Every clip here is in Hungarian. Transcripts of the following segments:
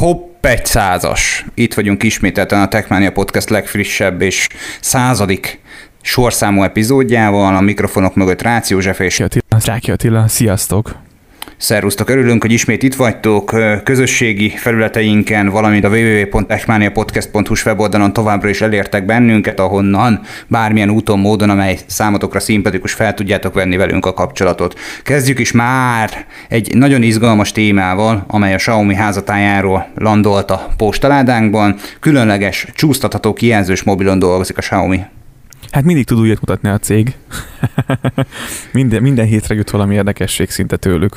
Hopp egy százas. Itt vagyunk ismételten a Techmania Podcast legfrissebb és századik sorszámú epizódjával, a mikrofonok mögött Rácz József és Ráki Attila, sziasztok! Szervusztok, örülünk, hogy ismét itt vagytok közösségi felületeinken, valamint a www.techmaniapodcast.hu weboldalon továbbra is elértek bennünket, ahonnan bármilyen úton, módon, amely számotokra szimpatikus, fel tudjátok venni velünk a kapcsolatot. Kezdjük is már egy nagyon izgalmas témával, amely a Xiaomi házatájáról landolt a postaládánkban. Különleges, csúsztatható kijelzős mobilon dolgozik a Xiaomi. Hát mindig tud újat mutatni a cég. minden, minden hétre jut valami érdekesség szinte tőlük.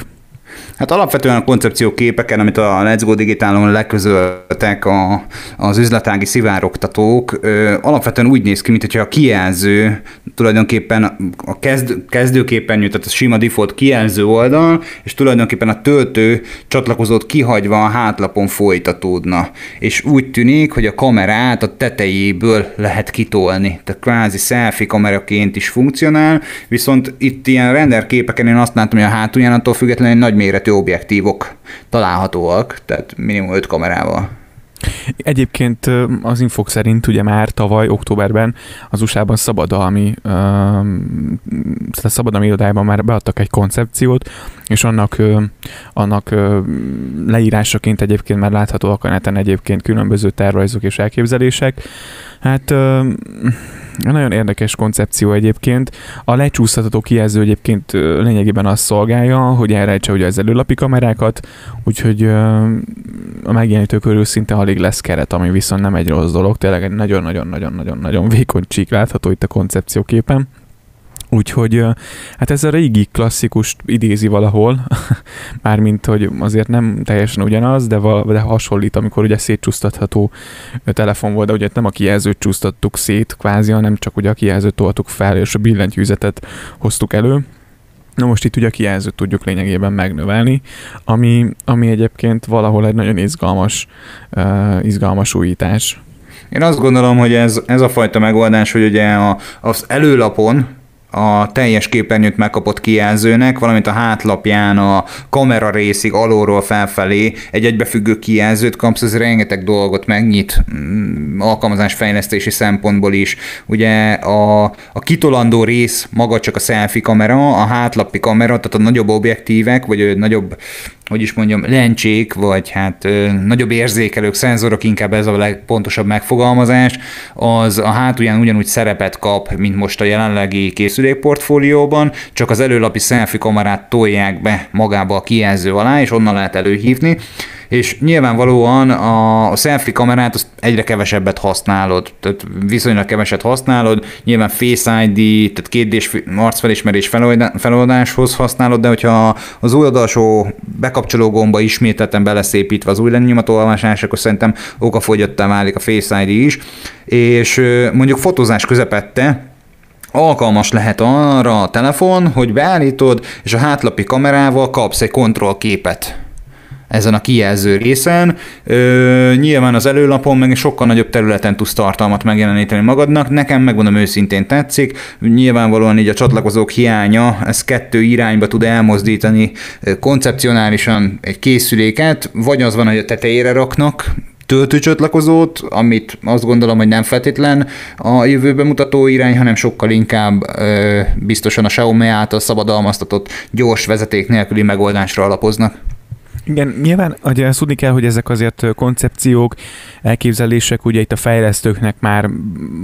Hát alapvetően a koncepció képeken, amit a Let's Go Digitálon leközöltek a, az üzletági szivároktatók, ö, alapvetően úgy néz ki, mintha a kijelző tulajdonképpen a kezd, kezdőképernyő, tehát a sima default kijelző oldal, és tulajdonképpen a töltő csatlakozót kihagyva a hátlapon folytatódna. És úgy tűnik, hogy a kamerát a tetejéből lehet kitolni. Tehát kvázi selfie kameraként is funkcionál, viszont itt ilyen render képeken én azt látom, hogy a hátulján attól függetlenül egy nagy méretű objektívok találhatóak, tehát minimum 5 kamerával. Egyébként az infok szerint ugye már tavaly októberben az USA-ban szabadalmi, uh, szabadalmi irodájában már beadtak egy koncepciót, és annak, annak leírásaként egyébként már láthatóak a neten egyébként különböző tervrajzok és elképzelések. Hát nagyon érdekes koncepció egyébként. A lecsúszható kijelző egyébként lényegében azt szolgálja, hogy elrejtse ugye az előlapi kamerákat, úgyhogy a megjelenítő körül szinte alig lesz keret, ami viszont nem egy rossz dolog. Tényleg egy nagyon-nagyon-nagyon-nagyon-nagyon vékony csík látható itt a koncepcióképen. Úgyhogy hát ez a régi klasszikus idézi valahol, mármint, hogy azért nem teljesen ugyanaz, de, val- de hasonlít, amikor ugye szétcsúsztatható telefon volt, de ugye nem a kijelzőt csúsztattuk szét kvázi, hanem csak ugye a kijelzőt toltuk fel, és a billentyűzetet hoztuk elő. Na most itt ugye a kijelzőt tudjuk lényegében megnövelni, ami, ami egyébként valahol egy nagyon izgalmas, uh, izgalmas újítás. Én azt gondolom, hogy ez, ez a fajta megoldás, hogy ugye a, az előlapon a teljes képernyőt megkapott kijelzőnek, valamint a hátlapján a kamera részig alulról felfelé egy egybefüggő kijelzőt kapsz, ez rengeteg dolgot megnyit mm, alkalmazásfejlesztési szempontból is. Ugye a, a kitolandó rész maga csak a selfie kamera, a hátlapi kamera, tehát a nagyobb objektívek, vagy nagyobb hogy is mondjam, lencsék, vagy hát ö, nagyobb érzékelők, szenzorok, inkább ez a legpontosabb megfogalmazás, az a hátulján ugyanúgy szerepet kap, mint most a jelenlegi készülékportfólióban, csak az előlapi selfie kamerát tolják be magába a kijelző alá, és onnan lehet előhívni és nyilvánvalóan a, selfie kamerát azt egyre kevesebbet használod, tehát viszonylag keveset használod, nyilván Face ID, tehát kétdés arcfelismerés feloldáshoz használod, de hogyha az új oldalsó bekapcsoló gomba ismételten beleszépítve az új lenyomatolvasás, akkor szerintem okafogyottá válik a Face ID is, és mondjuk fotózás közepette, alkalmas lehet arra a telefon, hogy beállítod, és a hátlapi kamerával kapsz egy kontrollképet ezen a kijelző részen. Ö, nyilván az előlapon meg sokkal nagyobb területen tudsz tartalmat megjeleníteni magadnak. Nekem megmondom őszintén tetszik. Nyilvánvalóan így a csatlakozók hiánya, ez kettő irányba tud elmozdítani koncepcionálisan egy készüléket, vagy az van, hogy a tetejére raknak, töltőcsatlakozót, amit azt gondolom, hogy nem feltétlen a jövőbe mutató irány, hanem sokkal inkább ö, biztosan a Xiaomi által szabadalmaztatott gyors vezeték nélküli megoldásra alapoznak. Igen, nyilván ugye ezt tudni kell, hogy ezek azért koncepciók, elképzelések, ugye itt a fejlesztőknek már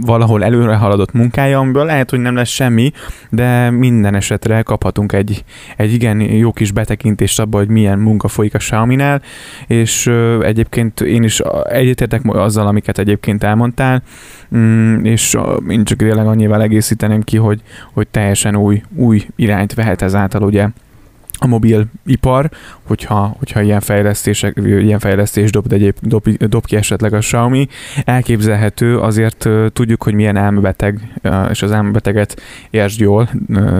valahol előre haladott munkája, amiből lehet, hogy nem lesz semmi, de minden esetre kaphatunk egy, egy igen jó kis betekintést abba, hogy milyen munka folyik a Xiaomi-nál, és egyébként én is egyetértek azzal, amiket egyébként elmondtál, mm, és én csak tényleg annyival egészíteném ki, hogy, hogy teljesen új, új irányt vehet ezáltal ugye a mobilipar, hogyha, hogyha ilyen, fejlesztések, ilyen fejlesztés dob, egyéb, dob, dob ki esetleg a Xiaomi. Elképzelhető, azért tudjuk, hogy milyen elmebeteg, és az elmebeteget értsd jól,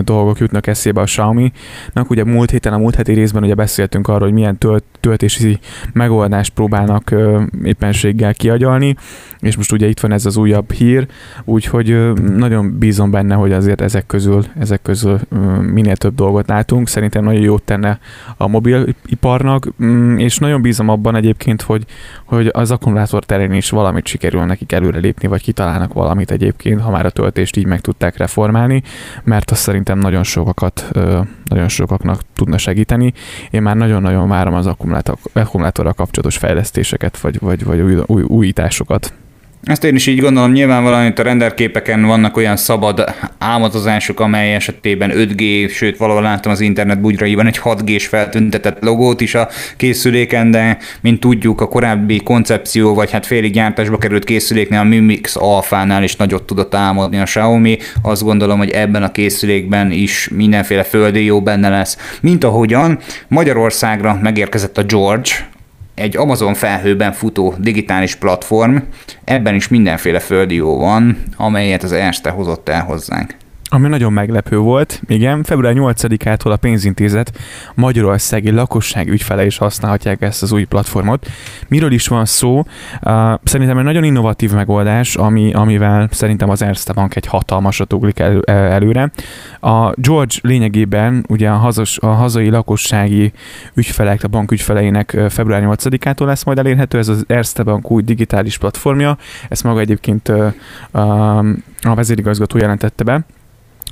dolgok jutnak eszébe a Xiaomi-nak. Ugye múlt héten, a múlt heti részben ugye beszéltünk arról, hogy milyen tölt, töltési megoldást próbálnak éppenséggel kiagyalni, és most ugye itt van ez az újabb hír, úgyhogy nagyon bízom benne, hogy azért ezek közül, ezek közül minél több dolgot látunk. Szerintem nagyon jó jót tenne a mobiliparnak, mm, és nagyon bízom abban egyébként, hogy, hogy az akkumulátor terén is valamit sikerül nekik előrelépni, vagy kitalálnak valamit egyébként, ha már a töltést így meg tudták reformálni, mert azt szerintem nagyon sokakat, nagyon sokaknak tudna segíteni. Én már nagyon-nagyon várom az akkumulátor, akkumulátorral kapcsolatos fejlesztéseket, vagy, vagy, vagy új, új, újításokat. Ezt én is így gondolom, nyilvánvalóan itt a renderképeken vannak olyan szabad álmodozások, amely esetében 5G, sőt valahol láttam az internet bugyraiban egy 6G-s feltüntetett logót is a készüléken, de mint tudjuk a korábbi koncepció, vagy hát félig gyártásba került készüléknél, a Mi Mix Alpha-nál is nagyot tudott álmodni a Xiaomi. Azt gondolom, hogy ebben a készülékben is mindenféle földi jó benne lesz. Mint ahogyan Magyarországra megérkezett a George, egy Amazon felhőben futó digitális platform, ebben is mindenféle földi jó van, amelyet az Erste hozott el hozzánk. Ami nagyon meglepő volt, igen, február 8-ától a pénzintézet magyarországi lakosság ügyfele is használhatják ezt az új platformot. Miről is van szó? Uh, szerintem egy nagyon innovatív megoldás, ami, amivel szerintem az Erste Bank egy hatalmasat ugrik el, előre. A George lényegében ugye a, hazas, a hazai lakossági ügyfelek, a bank ügyfeleinek február 8-ától lesz majd elérhető, ez az Erste Bank új digitális platformja, ezt maga egyébként uh, a vezérigazgató jelentette be.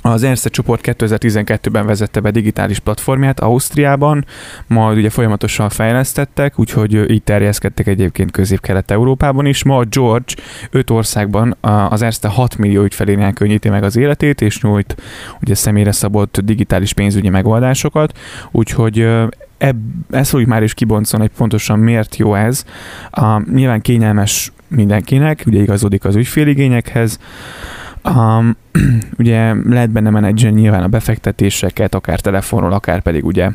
Az Erste csoport 2012-ben vezette be digitális platformját Ausztriában, majd ugye folyamatosan fejlesztettek, úgyhogy így terjeszkedtek egyébként Közép-Kelet-Európában is. Ma a George öt országban az Erste 6 millió ügyfelénél könnyíti meg az életét, és nyújt ugye személyre szabott digitális pénzügyi megoldásokat, úgyhogy ebb, ezt fogjuk már is kibontani, hogy pontosan miért jó ez. Uh, nyilván kényelmes mindenkinek, ugye igazodik az ügyféligényekhez, Um, ugye lehet benne menedzselni nyilván a befektetéseket, akár telefonról, akár pedig ugye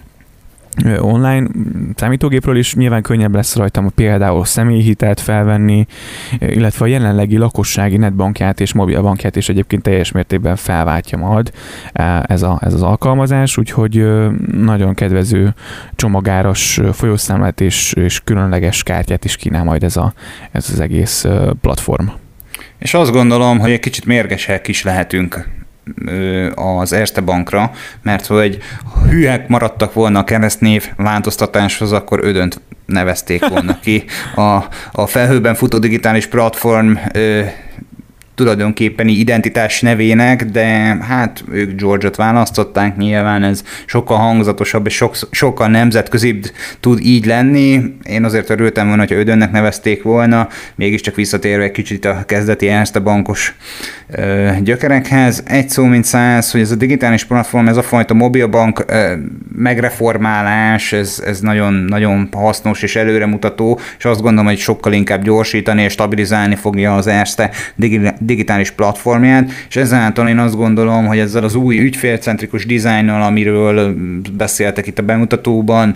online számítógépről is nyilván könnyebb lesz rajtam például személyhitelt felvenni, illetve a jelenlegi lakossági netbankját és mobilbankját is egyébként teljes mértékben felváltja majd ez, a, ez az alkalmazás, úgyhogy nagyon kedvező csomagáros folyószámlát és, és különleges kártyát is kínál majd ez, a, ez az egész platform. És azt gondolom, hogy egy kicsit mérgesek is lehetünk az Erste Bankra, mert hogy hűek maradtak volna a keresztnév változtatáshoz, akkor ödönt nevezték volna ki. A, a felhőben futó digitális platform tulajdonképpeni identitás nevének, de hát ők George-ot választották, nyilván ez sokkal hangzatosabb és sok, sokkal nemzetközibb tud így lenni. Én azért örültem volna, hogyha Ödönnek nevezték volna, mégiscsak visszatérve egy kicsit a kezdeti Erste bankos ö, gyökerekhez. Egy szó, mint száz, hogy ez a digitális platform, ez a fajta mobilbank ö, megreformálás, ez, ez nagyon, nagyon hasznos és előremutató, és azt gondolom, hogy sokkal inkább gyorsítani és stabilizálni fogja az Erste digitális platformját, és ezáltal én azt gondolom, hogy ezzel az új ügyfélcentrikus dizájnnal, amiről beszéltek itt a bemutatóban,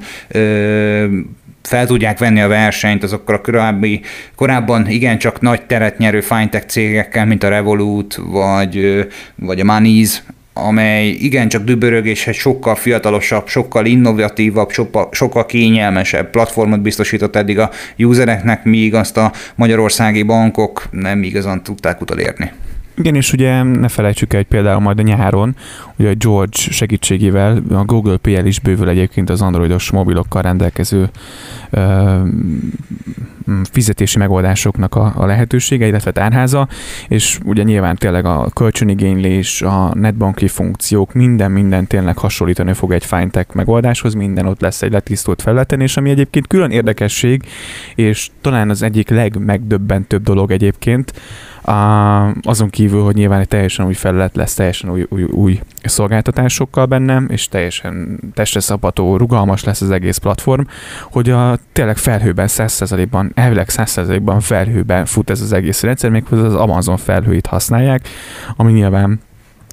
fel tudják venni a versenyt azokkal a korábbi, korábban igencsak nagy teret nyerő fintech cégekkel, mint a Revolut, vagy, vagy a Money's, amely igencsak dübörög, és egy sokkal fiatalosabb, sokkal innovatívabb, sokkal, sokkal kényelmesebb platformot biztosított eddig a usereknek, míg azt a magyarországi bankok nem igazán tudták utolérni. Igen, és ugye ne felejtsük el, hogy például majd a nyáron, ugye a George segítségével a Google PL is bővül egyébként az androidos mobilokkal rendelkező ö, fizetési megoldásoknak a, a lehetősége, illetve tárháza, és ugye nyilván tényleg a kölcsönigénylés, a netbanki funkciók, minden, minden tényleg hasonlítani fog egy fintech megoldáshoz, minden ott lesz egy letisztult felületen, és ami egyébként külön érdekesség, és talán az egyik legmegdöbbentőbb dolog egyébként, azon kívül, hogy nyilván egy teljesen új felület lesz, teljesen új, új, új szolgáltatásokkal bennem, és teljesen testre szabható, rugalmas lesz az egész platform, hogy a tényleg felhőben 100%-ban, elvileg 100%-ban felhőben fut ez az egész rendszer, méghozzá az Amazon felhőit használják, ami nyilván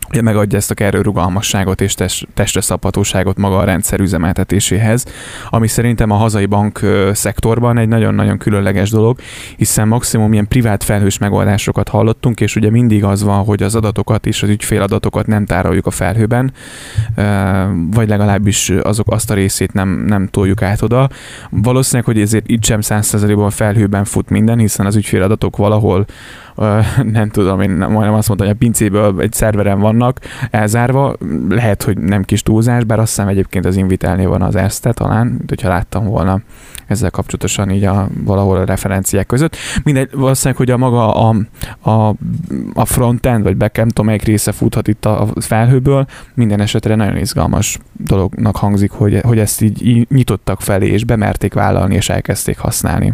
ugye megadja ezt a kerő rugalmasságot és test, testre szabhatóságot maga a rendszer üzemeltetéséhez, ami szerintem a hazai bank szektorban egy nagyon-nagyon különleges dolog, hiszen maximum ilyen privát felhős megoldásokat hallottunk, és ugye mindig az van, hogy az adatokat és az ügyféladatokat nem tároljuk a felhőben, vagy legalábbis azok azt a részét nem, nem toljuk át oda. Valószínűleg, hogy ezért itt sem 100%-ban felhőben fut minden, hiszen az ügyféladatok valahol nem tudom, én majdnem azt mondtam, hogy a pincéből egy szerveren van, vannak elzárva. Lehet, hogy nem kis túlzás, bár azt hiszem egyébként az Invitelnél van az Erste talán, hogyha láttam volna ezzel kapcsolatosan így a, valahol a referenciák között. Mindegy, valószínűleg, hogy a maga a, a, a frontend vagy backend tudom, melyik része futhat itt a felhőből, minden esetre nagyon izgalmas dolognak hangzik, hogy, hogy ezt így nyitottak felé, és bemerték vállalni, és elkezdték használni.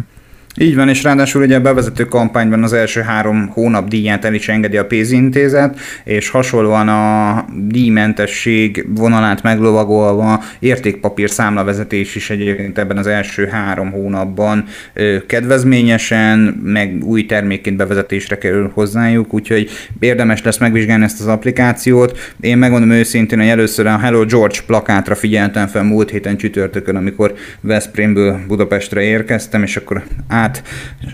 Így van, és ráadásul ugye a bevezető kampányban az első három hónap díját el is engedi a pénzintézet, és hasonlóan a díjmentesség vonalát meglovagolva értékpapír számlavezetés is egyébként ebben az első három hónapban kedvezményesen, meg új termékként bevezetésre kerül hozzájuk, úgyhogy érdemes lesz megvizsgálni ezt az applikációt. Én megmondom őszintén, hogy először a Hello George plakátra figyeltem fel múlt héten csütörtökön, amikor Veszprémből Budapestre érkeztem, és akkor át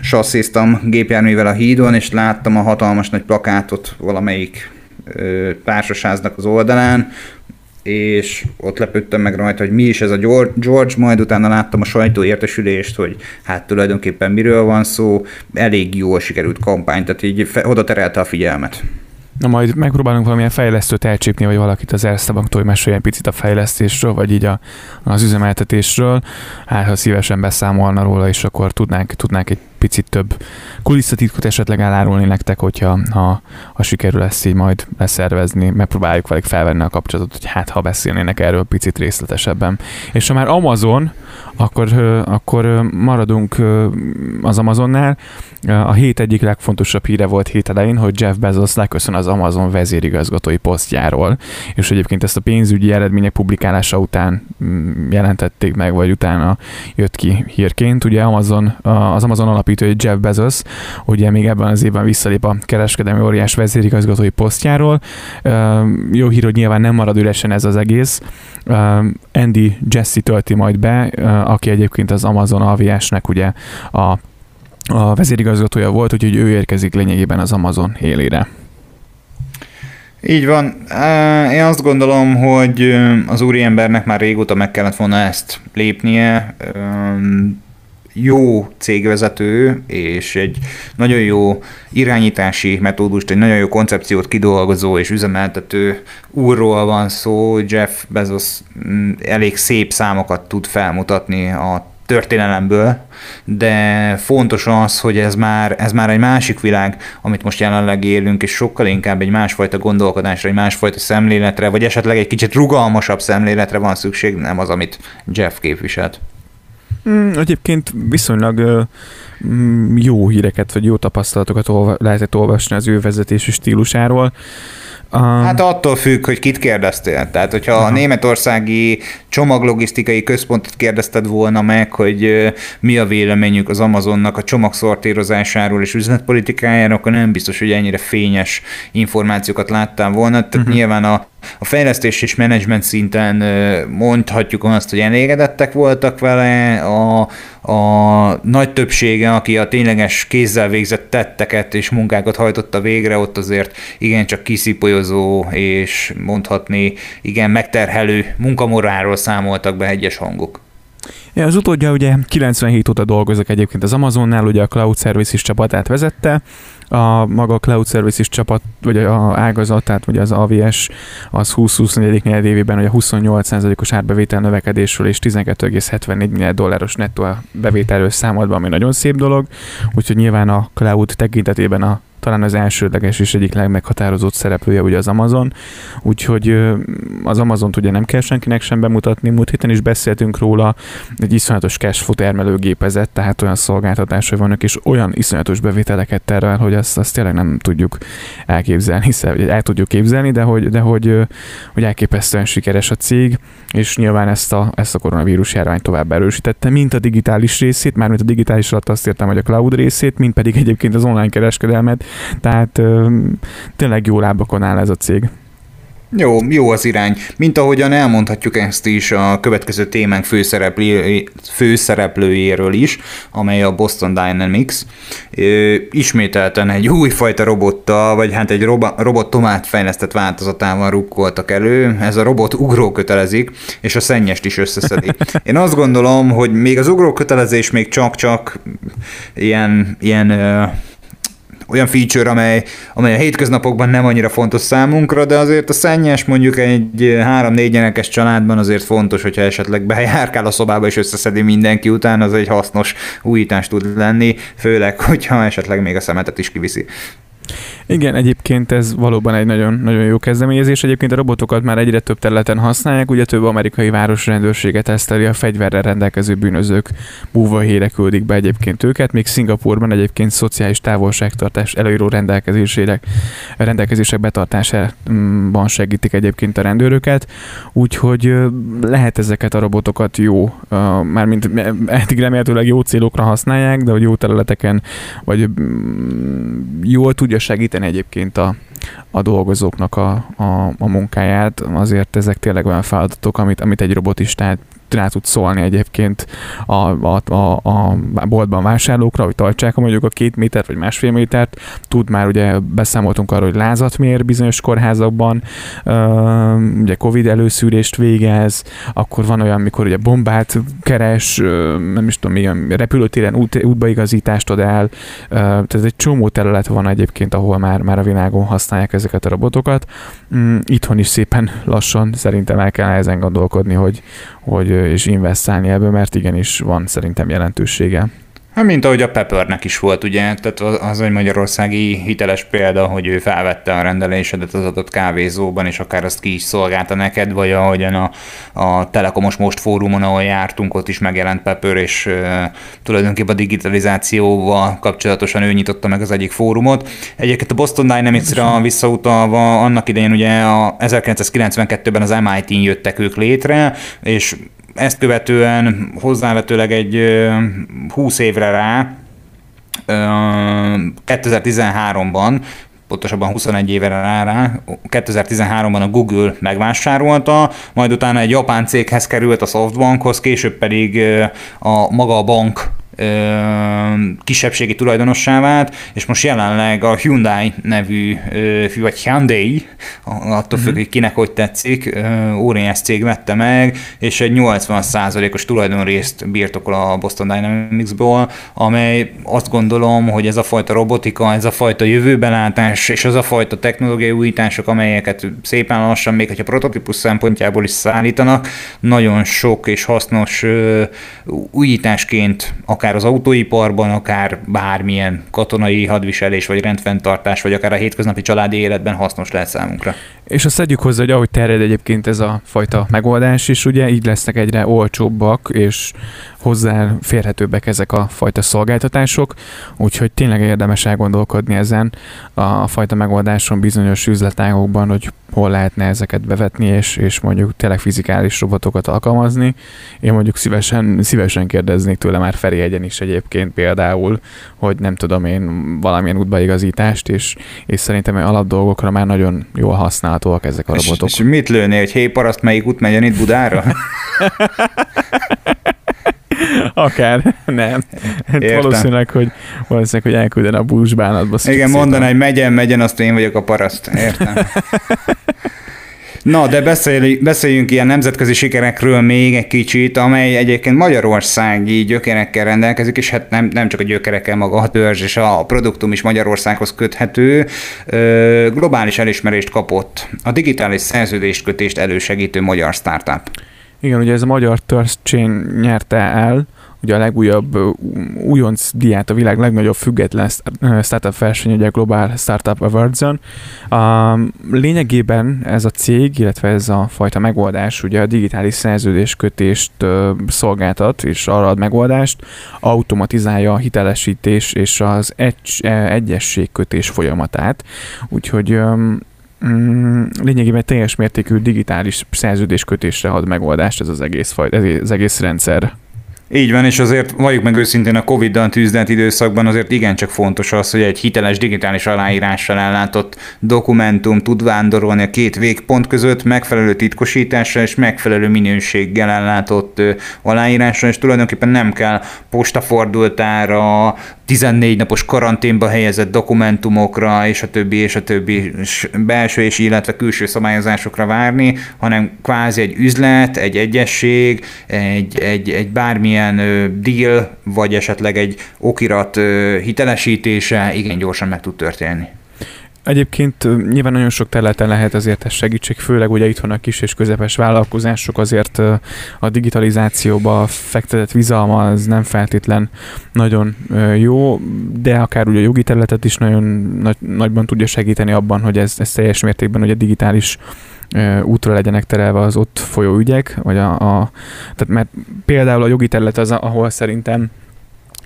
sassziztam gépjárművel a hídon, és láttam a hatalmas nagy plakátot valamelyik ö, társasháznak az oldalán, és ott lepődtem meg rajta, hogy mi is ez a George, majd utána láttam a sajtó értesülést, hogy hát tulajdonképpen miről van szó, elég jól sikerült kampány, tehát így oda terelte a figyelmet. Na majd megpróbálunk valamilyen fejlesztőt elcsípni, vagy valakit az Erste Banktól, hogy meséljen picit a fejlesztésről, vagy így a, az üzemeltetésről. Hát, ha szívesen beszámolna róla, és akkor tudnánk, tudnánk egy picit több kulisszatitkot esetleg elárulni nektek, hogyha ha, ha sikerül ezt így majd beszervezni, megpróbáljuk velük felvenni a kapcsolatot, hogy hát ha beszélnének erről picit részletesebben. És ha már Amazon, akkor, akkor maradunk az Amazonnál. A hét egyik legfontosabb híre volt hét elején, hogy Jeff Bezos leköszön az Amazon vezérigazgatói posztjáról, és egyébként ezt a pénzügyi eredmények publikálása után mm, jelentették meg, vagy utána jött ki hírként. Ugye Amazon, az Amazon alapítója Jeff Bezos, ugye még ebben az évben visszalép a kereskedelmi óriás vezérigazgatói posztjáról. Jó hír, hogy nyilván nem marad üresen ez az egész. Andy Jesse tölti majd be, aki egyébként az Amazon AVS-nek ugye a, a vezérigazgatója volt, úgyhogy ő érkezik lényegében az Amazon élére. Így van. Én azt gondolom, hogy az úriembernek már régóta meg kellett volna ezt lépnie. Jó cégvezető, és egy nagyon jó irányítási metódust, egy nagyon jó koncepciót kidolgozó és üzemeltető úrról van szó. Jeff Bezos mm, elég szép számokat tud felmutatni a történelemből, de fontos az, hogy ez már, ez már egy másik világ, amit most jelenleg élünk, és sokkal inkább egy másfajta gondolkodásra, egy másfajta szemléletre, vagy esetleg egy kicsit rugalmasabb szemléletre van szükség, nem az, amit Jeff képviselt. Mm, egyébként viszonylag mm, jó híreket, vagy jó tapasztalatokat olva, lehetett olvasni az ő vezetési stílusáról. Um, hát attól függ, hogy kit kérdeztél. Tehát, hogyha aha. a németországi csomaglogisztikai központot kérdezted volna meg, hogy mi a véleményük az Amazonnak a csomagszortírozásáról és üzletpolitikájáról, akkor nem biztos, hogy ennyire fényes információkat láttál volna. Tehát uh-huh. nyilván a a fejlesztés és menedzsment szinten mondhatjuk azt, hogy elégedettek voltak vele, a, a nagy többsége, aki a tényleges kézzel végzett tetteket és munkákat hajtotta végre, ott azért igencsak kiszipolyozó és mondhatni igen megterhelő munkamoráról számoltak be egyes hangok. Az utódja ugye 97 óta dolgozik egyébként az Amazonnál, ugye a Cloud Services csapatát vezette, a maga a Cloud Services csapat, vagy a ágazatát, vagy az AVS, az 20-24. negyed évében ugye 28%-os árbevétel növekedésről és 12,74 milliárd dolláros nettó bevételről számolt be, ami nagyon szép dolog, úgyhogy nyilván a Cloud tekintetében a talán az elsődleges és egyik legmeghatározott szereplője ugye az Amazon, úgyhogy az Amazon ugye nem kell senkinek sem bemutatni, múlt héten is beszéltünk róla, egy iszonyatos cashflow termelő gépezet, tehát olyan szolgáltatásai vannak, és olyan iszonyatos bevételeket tervel, hogy azt, azt tényleg nem tudjuk elképzelni, hiszen el tudjuk képzelni, de hogy, de hogy, hogy elképesztően sikeres a cég, és nyilván ezt a, ezt a koronavírus járvány tovább erősítette, mint a digitális részét, mármint a digitális alatt azt értem, hogy a cloud részét, mint pedig egyébként az online kereskedelmet, tehát tényleg jó lábakon áll ez a cég. Jó, jó az irány. Mint ahogyan elmondhatjuk ezt is a következő témánk főszereplő, főszereplőjéről is, amely a Boston Dynamics. Ismételten egy újfajta robottal, vagy hát egy robot tomát fejlesztett változatával rukkoltak elő. Ez a robot ugró kötelezik, és a szennyest is összeszedi. Én azt gondolom, hogy még az ugró kötelezés még csak-csak ilyen, ilyen olyan feature, amely, amely a hétköznapokban nem annyira fontos számunkra, de azért a szennyes mondjuk egy három-négy gyerekes családban azért fontos, hogyha esetleg bejárkál a szobába és összeszedi mindenki után, az egy hasznos újítás tud lenni, főleg, hogyha esetleg még a szemetet is kiviszi. Igen, egyébként ez valóban egy nagyon, nagyon jó kezdeményezés. Egyébként a robotokat már egyre több területen használják, ugye több amerikai városrendőrséget teszteli a fegyverrel rendelkező bűnözők. Búvahére küldik be egyébként őket, még Szingapurban egyébként szociális távolságtartás előíró rendelkezések, rendelkezések betartásában segítik egyébként a rendőröket, úgyhogy lehet ezeket a robotokat jó, mármint eddig remélhetőleg jó célokra használják, de hogy jó területeken, vagy jól tudja segíteni egyébként a, a dolgozóknak a, a, a munkáját, azért ezek tényleg olyan feladatok, amit, amit egy robotistát rá tud szólni egyébként a, a, a, a boltban vásárlókra, hogy tartsák mondjuk a két métert vagy másfél métert. Tud már, ugye beszámoltunk arról, hogy lázat mér bizonyos kórházakban, ugye Covid előszűrést végez, akkor van olyan, mikor ugye bombát keres, nem is tudom, milyen repülőtéren út, útbaigazítást ad el, tehát egy csomó terület van egyébként, ahol már, már a világon használják ezeket a robotokat. Mm, itthon is szépen lassan szerintem el kell ezen gondolkodni, hogy, hogy és investálni ebből, mert igenis van szerintem jelentősége. Hát, mint ahogy a Peppernek is volt, ugye, tehát az egy magyarországi hiteles példa, hogy ő felvette a rendelésedet az adott kávézóban, és akár azt ki is szolgálta neked, vagy ahogyan a, a Telekomos Most fórumon, ahol jártunk, ott is megjelent Pepper, és uh, tulajdonképpen a digitalizációval kapcsolatosan ő nyitotta meg az egyik fórumot. Egyébként a Boston Dynamics-ra visszautalva, annak idején ugye a 1992-ben az MIT-n jöttek ők létre, és ezt követően hozzávetőleg egy 20 évre rá, 2013-ban, pontosabban 21 évre rá, rá 2013-ban a Google megvásárolta, majd utána egy japán céghez került a Softbankhoz, később pedig a maga a bank kisebbségi tulajdonossá vált, és most jelenleg a Hyundai nevű, vagy Hyundai, attól függ, hogy kinek hogy tetszik, óriás cég vette meg, és egy 80%-os tulajdonrészt birtokol a Boston Dynamics-ból, amely azt gondolom, hogy ez a fajta robotika, ez a fajta jövőbelátás, és az a fajta technológiai újítások, amelyeket szépen lassan, még hogyha prototípus szempontjából is szállítanak, nagyon sok és hasznos újításként akár akár az autóiparban, akár bármilyen katonai hadviselés, vagy rendfenntartás, vagy akár a hétköznapi családi életben hasznos lehet számunkra. És azt szedjük hozzá, hogy ahogy terjed egyébként ez a fajta megoldás is, ugye így lesznek egyre olcsóbbak, és hozzáférhetőbbek ezek a fajta szolgáltatások, úgyhogy tényleg érdemes elgondolkodni ezen a fajta megoldáson bizonyos üzletágokban, hogy hol lehetne ezeket bevetni, és, és mondjuk tényleg fizikális robotokat alkalmazni. Én mondjuk szívesen, szívesen kérdeznék tőle már Feri egyen is egyébként például, hogy nem tudom én valamilyen útbaigazítást, és, és szerintem alap dolgokra már nagyon jól használhatóak ezek a robotok. És, és mit lőné, hogy hé, paraszt melyik út megyen itt Budára? Akár, nem. Értem. Valószínűleg, hogy, valószínűleg, hogy elkülden a búzsbánatba. Igen, mondaná, hogy megyen, megyen, azt én vagyok a paraszt. Értem. Na, de beszéljünk, beszéljünk ilyen nemzetközi sikerekről még egy kicsit, amely egyébként magyarországi gyökerekkel rendelkezik, és hát nem, nem csak a gyökerekkel, maga a törzs és a produktum is Magyarországhoz köthető. Globális elismerést kapott a digitális szerződéskötést elősegítő magyar startup. Igen, ugye ez a magyar Thirst Chain nyerte el, ugye a legújabb újonc diát, a világ legnagyobb független startup verseny, ugye a Global Startup Awards-on. Lényegében ez a cég, illetve ez a fajta megoldás ugye a digitális szerződéskötést szolgáltat, és arra ad megoldást, automatizálja a hitelesítés és az egy, egyességkötés folyamatát. Úgyhogy Mm, lényegében teljes mértékű digitális szerződéskötésre ad megoldást ez az egész, faj, ez az egész rendszer. Így van, és azért valljuk meg őszintén a Covid-dal tűzdelt időszakban azért igencsak fontos az, hogy egy hiteles digitális aláírással ellátott dokumentum tud vándorolni a két végpont között megfelelő titkosítással és megfelelő minőséggel ellátott aláírással, és tulajdonképpen nem kell postafordultára, 14 napos karanténba helyezett dokumentumokra, és a többi, és a többi belső és illetve külső szabályozásokra várni, hanem kvázi egy üzlet, egy egyesség, egy, egy, egy bármilyen valamilyen deal, vagy esetleg egy okirat hitelesítése igen gyorsan meg tud történni. Egyébként nyilván nagyon sok területen lehet azért ez segítség, főleg ugye itt van a kis és közepes vállalkozások, azért a digitalizációba fektetett bizalma az nem feltétlen nagyon jó, de akár ugye a jogi területet is nagyon nagy, nagyban tudja segíteni abban, hogy ez, ez teljes mértékben ugye digitális útra legyenek terelve az ott folyó ügyek, vagy a, a tehát mert például a jogi terület az, ahol szerintem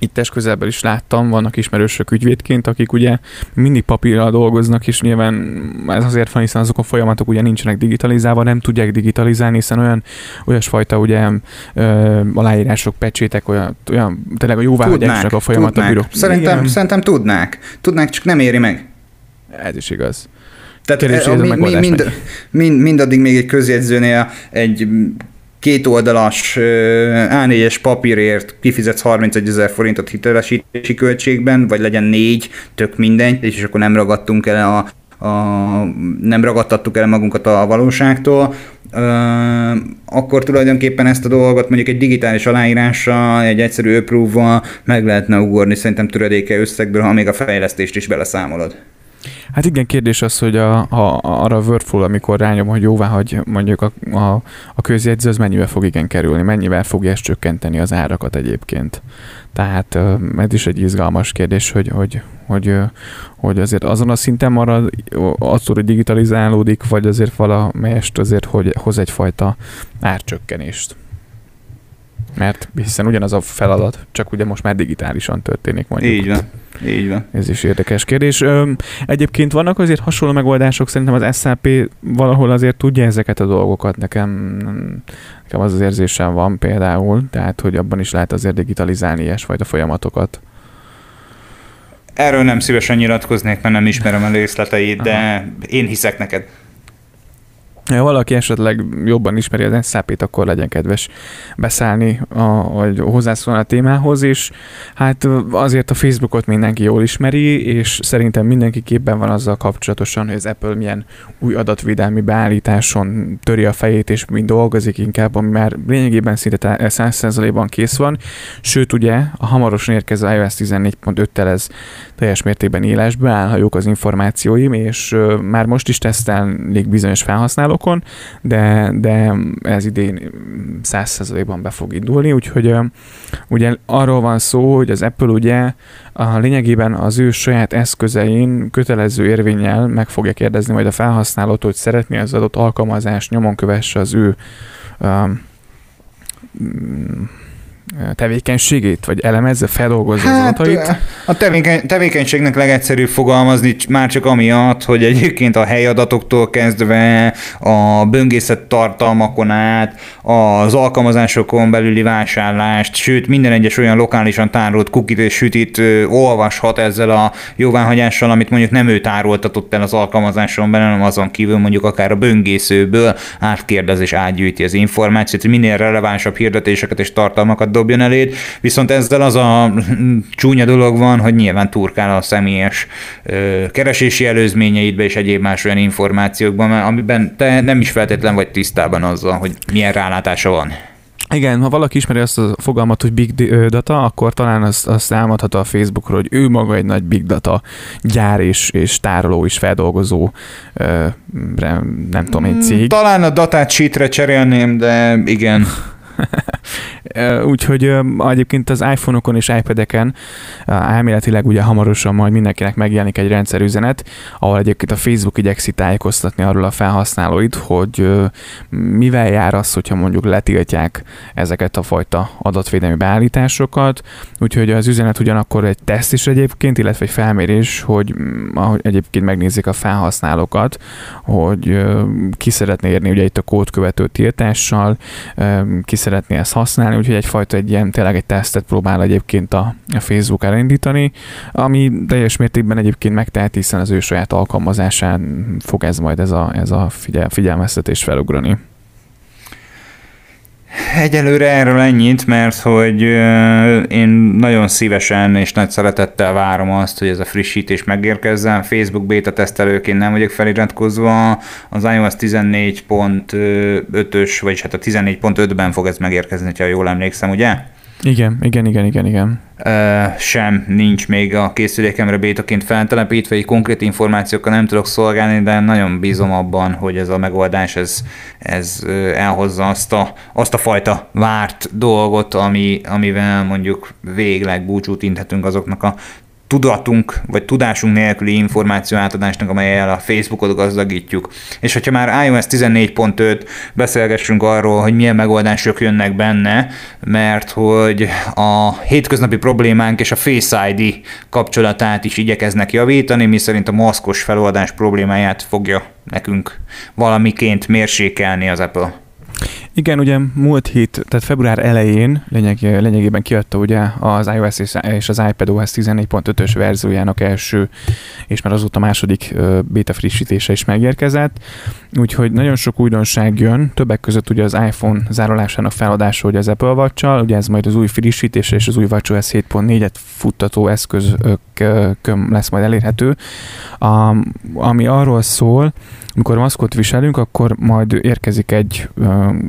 itt közelben is láttam, vannak ismerősök ügyvédként, akik ugye mindig papírral dolgoznak, és nyilván ez azért van, hiszen azok a folyamatok ugye nincsenek digitalizálva, nem tudják digitalizálni, hiszen olyan olyasfajta ugye ö, aláírások, pecsétek, olyan, olyan tényleg a jóváhagyásnak a folyamat tudnák. a bíró. Szerintem, szerintem tudnák. Tudnák, csak nem éri meg. Ez is igaz. Tehát Kérdés, a, mi, mi, mind, mind, mindaddig még egy közjegyzőnél egy két oldalas A4-es papírért kifizetsz 31 ezer forintot hitelesítési költségben, vagy legyen négy, tök mindegy, és akkor nem ragadtunk el a, a, nem ragadtattuk el magunkat a valóságtól, akkor tulajdonképpen ezt a dolgot mondjuk egy digitális aláírással, egy egyszerű approve meg lehetne ugorni szerintem töredéke összegből, ha még a fejlesztést is beleszámolod. Hát igen, kérdés az, hogy a, a, arra a workflow, amikor rányom, hogy jóvá hagy mondjuk a, a, a közjegyző, az mennyivel fog igen kerülni, mennyivel fogja ezt csökkenteni az árakat egyébként. Tehát ez is egy izgalmas kérdés, hogy, hogy, hogy, hogy azért azon a szinten marad, attól, hogy digitalizálódik, vagy azért valamelyest azért hogy hoz egyfajta árcsökkenést. Mert hiszen ugyanaz a feladat, csak ugye most már digitálisan történik mondjuk. Így van. Így van. Ez is érdekes kérdés. Egyébként vannak azért hasonló megoldások, szerintem az SAP valahol azért tudja ezeket a dolgokat. Nekem, nekem az az érzésem van például, tehát hogy abban is lehet azért digitalizálni ilyesfajta folyamatokat. Erről nem szívesen nyilatkoznék, mert nem ismerem a részleteit, de én hiszek neked. Ha valaki esetleg jobban ismeri az SAP-t, akkor legyen kedves beszállni, a, vagy hozzászólni a témához, és hát azért a Facebookot mindenki jól ismeri, és szerintem mindenki képben van azzal kapcsolatosan, hogy az Apple milyen új adatvédelmi beállításon töri a fejét, és mind dolgozik inkább, ami már lényegében szinte 100%-ban kész van. Sőt, ugye a hamarosan érkező iOS 14.5-tel ez teljes mértékben élesbe áll, ha jók az információim, és már most is tesztelnék bizonyos felhasználókon, de, de ez idén 100%-ban be fog indulni, úgyhogy ugye arról van szó, hogy az Apple ugye a lényegében az ő saját eszközein kötelező érvényel meg fogja kérdezni majd a felhasználót, hogy szeretné az adott alkalmazást nyomon kövesse az ő um, tevékenységét, vagy elemezze, feldolgozza hát, az adatait? A tevékeny, tevékenységnek legegyszerűbb fogalmazni már csak amiatt, hogy egyébként a helyadatoktól kezdve a böngészet tartalmakon át, az alkalmazásokon belüli vásárlást, sőt minden egyes olyan lokálisan tárolt kukit és sütit olvashat ezzel a jóváhagyással, amit mondjuk nem ő tároltatott el az alkalmazáson belül, hanem azon kívül mondjuk akár a böngészőből átkérdez és átgyűjti az információt, minél relevánsabb hirdetéseket és tartalmakat dobjon eléd, viszont ezzel az a csúnya dolog van, hogy nyilván turkál a személyes keresési előzményeidbe és egyéb más olyan információkban, amiben te nem is feltétlen vagy tisztában azzal, hogy milyen rálátása van. Igen, ha valaki ismeri azt a fogalmat, hogy big data, akkor talán azt, azt elmondhatja a Facebookról, hogy ő maga egy nagy big data gyár és, és tároló és feldolgozó, nem tudom, egy cég. Talán a datát sheetre cserélném, de igen. Úgyhogy egyébként az iPhone-okon és iPad-eken elméletileg ugye hamarosan majd mindenkinek megjelenik egy rendszerüzenet, ahol egyébként a Facebook igyekszi tájékoztatni arról a felhasználóit, hogy mivel jár az, hogyha mondjuk letiltják ezeket a fajta adatvédelmi beállításokat. Úgyhogy az üzenet ugyanakkor egy teszt is egyébként, illetve egy felmérés, hogy egyébként megnézik a felhasználókat, hogy ki szeretné érni ugye itt a kódkövető tiltással, ki szeretné ezt használni, úgyhogy egyfajta egy ilyen, tényleg egy tesztet próbál egyébként a, a Facebook elindítani, ami teljes mértékben egyébként megteheti, hiszen az ő saját alkalmazásán fog ez majd ez a, ez a figyel, figyelmeztetés felugrani. Egyelőre erről ennyit, mert hogy én nagyon szívesen és nagy szeretettel várom azt, hogy ez a frissítés megérkezzen. Facebook beta tesztelőként nem vagyok feliratkozva, az iOS 14.5-ös, vagyis hát a 14.5-ben fog ez megérkezni, ha jól emlékszem, ugye? Igen, igen, igen, igen, igen. sem nincs még a készülékemre bétaként feltelepítve, egy konkrét információkkal nem tudok szolgálni, de nagyon bízom abban, hogy ez a megoldás ez, ez elhozza azt a, azt a fajta várt dolgot, ami, amivel mondjuk végleg búcsút inthetünk azoknak a tudatunk, vagy tudásunk nélküli információ átadásnak, amelyel a Facebookot gazdagítjuk. És hogyha már iOS 14.5 beszélgessünk arról, hogy milyen megoldások jönnek benne, mert hogy a hétköznapi problémánk és a Face ID kapcsolatát is igyekeznek javítani, mi szerint a maszkos feloldás problémáját fogja nekünk valamiként mérsékelni az Apple. Igen, ugye múlt hét, tehát február elején lényeg, lényegében kiadta ugye az iOS és az iPadOS 14.5-ös verziójának első, és már azóta második beta frissítése is megérkezett. Úgyhogy nagyon sok újdonság jön, többek között ugye az iPhone zárolásának feladása hogy az Apple watch ugye ez majd az új frissítése és az új WatchOS 7.4-et futtató eszközökön lesz majd elérhető, ami arról szól, amikor maszkot viselünk, akkor majd érkezik egy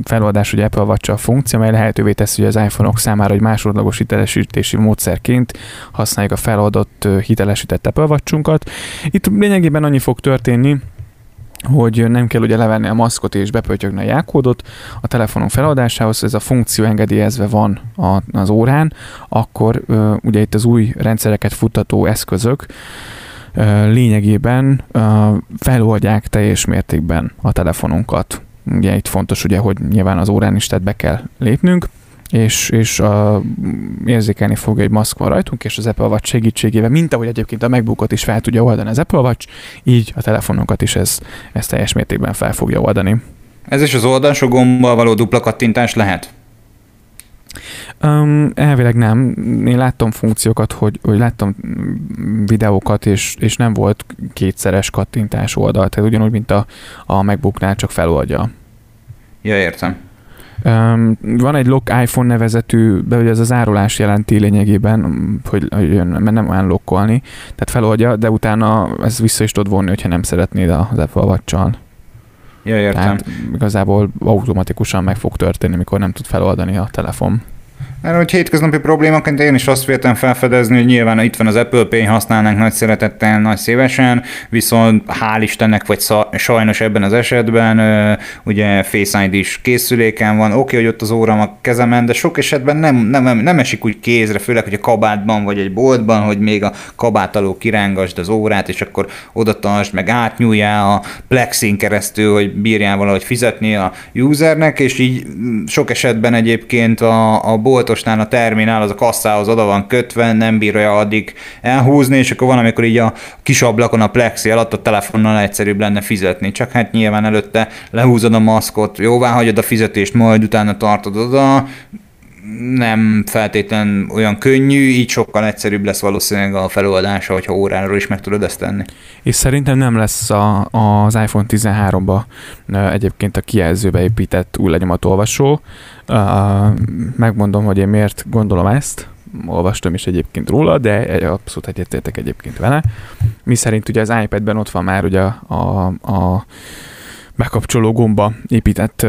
feloldás, hogy Apple watch a funkció, amely lehetővé teszi, hogy az iPhone-ok számára egy másodlagos hitelesítési módszerként használjuk a feladott hitelesített Apple watch Itt lényegében annyi fog történni, hogy nem kell ugye levenni a maszkot és bepötyögni a jákódot. A telefonunk feladásához, ez a funkció engedélyezve van az órán, akkor ugye itt az új rendszereket futtató eszközök lényegében feloldják teljes mértékben a telefonunkat. Ugye itt fontos, ugye, hogy nyilván az órán is tehát be kell lépnünk, és, és a, érzékelni fogja, hogy maszk van rajtunk, és az Apple Watch segítségével, mint ahogy egyébként a MacBookot is fel tudja oldani az Apple Watch, így a telefonokat is ez, ez teljes mértékben fel fogja oldani. Ez is az oldalsó gombbal való dupla kattintás lehet? Um, elvileg nem. Én láttam funkciókat, hogy, hogy láttam videókat, és, és nem volt kétszeres kattintás oldal, tehát ugyanúgy, mint a, a MacBooknál, csak feloldja. Ja, értem. Um, van egy Lock iPhone nevezetű, de ugye ez az árulás jelenti lényegében, hogy, hogy mert nem unlockolni, tehát feloldja, de utána ez vissza is tudod vonni, hogyha nem szeretnéd az Apple watch Ja, értem. Tehát igazából automatikusan meg fog történni, mikor nem tud feloldani a telefon. Mert hogy hétköznapi problémaként én is azt véltem felfedezni, hogy nyilván itt van az Apple Pay, használnánk nagy szeretettel, nagy szívesen, viszont hál' Istennek, vagy sajnos ebben az esetben, ugye Face ID is készüléken van, oké, okay, hogy ott az óram a kezemen, de sok esetben nem, nem, nem esik úgy kézre, főleg, hogy a kabátban vagy egy boltban, hogy még a kabát alól kirángasd az órát, és akkor oda tartsd, meg átnyúljál a plexin keresztül, hogy bírjál valahogy fizetni a usernek, és így sok esetben egyébként a, a boltos boltosnál a terminál az a kasszához oda van kötve, nem bírja addig elhúzni, és akkor van, amikor így a kis ablakon a plexi alatt a telefonnal egyszerűbb lenne fizetni. Csak hát nyilván előtte lehúzod a maszkot, jóvá hagyod a fizetést, majd utána tartod oda, nem feltétlen olyan könnyű, így sokkal egyszerűbb lesz valószínűleg a feloldása, hogyha óráról is meg tudod ezt tenni. És szerintem nem lesz a, az iPhone 13-ba egyébként a kijelzőbe épített új lenyomatolvasó. Megmondom, hogy én miért gondolom ezt, olvastam is egyébként róla, de abszolút egyetértek egyébként vele. Mi szerint ugye az iPad-ben ott van már ugye a, a, a bekapcsoló gomba épített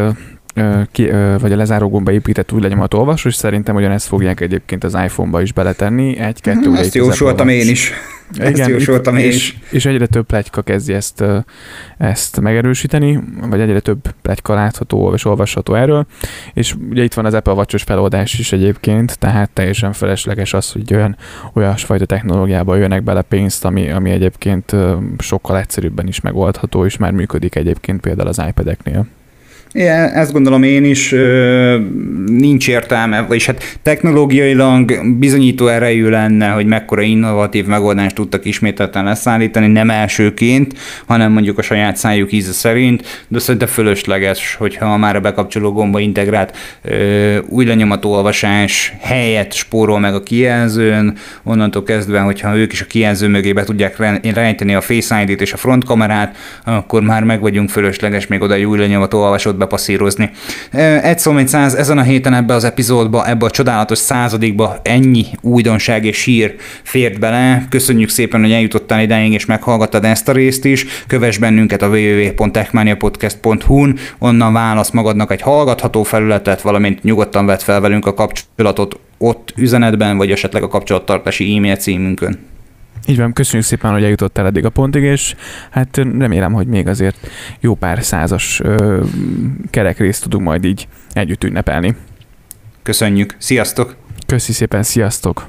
ki, vagy a lezáró gomba épített új lenyomat olvasó, és szerintem ugyanezt fogják egyébként az iPhone-ba is beletenni. Egy, kettő, Ezt jósoltam én is. Igen, ezt jósoltam én is. És, és egyre több plegyka kezdi ezt, ezt megerősíteni, vagy egyre több plegyka látható és olvasható erről. És ugye itt van az Apple watch feloldás is egyébként, tehát teljesen felesleges az, hogy olyan olyasfajta technológiába jönnek bele pénzt, ami, ami egyébként sokkal egyszerűbben is megoldható, és már működik egyébként például az iPad-eknél. Igen, ezt gondolom én is, nincs értelme, vagyis hát technológiailag bizonyító erejű lenne, hogy mekkora innovatív megoldást tudtak ismételten leszállítani, nem elsőként, hanem mondjuk a saját szájuk íze szerint, de szerintem fölösleges, hogyha már a bekapcsoló gomba integrált új lenyomatolvasás helyett spórol meg a kijelzőn, onnantól kezdve, hogyha ők is a kijelző mögé be tudják rejteni a Face ID-t és a frontkamerát, akkor már meg vagyunk fölösleges még oda egy új lenyomatolvasót bepasszírozni. Egy szó, mint száz, ezen a héten ebbe az epizódba, ebbe a csodálatos századikba ennyi újdonság és sír fért bele. Köszönjük szépen, hogy eljutottál idáig és meghallgattad ezt a részt is. Kövess bennünket a www.techmaniapodcast.hu-n, onnan válasz magadnak egy hallgatható felületet, valamint nyugodtan vett fel velünk a kapcsolatot ott üzenetben, vagy esetleg a kapcsolattartási e-mail címünkön. Így van, köszönjük szépen, hogy eljutottál eddig a pontig, és hát remélem, hogy még azért jó pár százas ö, kerekrészt tudunk majd így együtt ünnepelni. Köszönjük, sziasztok! Köszi szépen, sziasztok!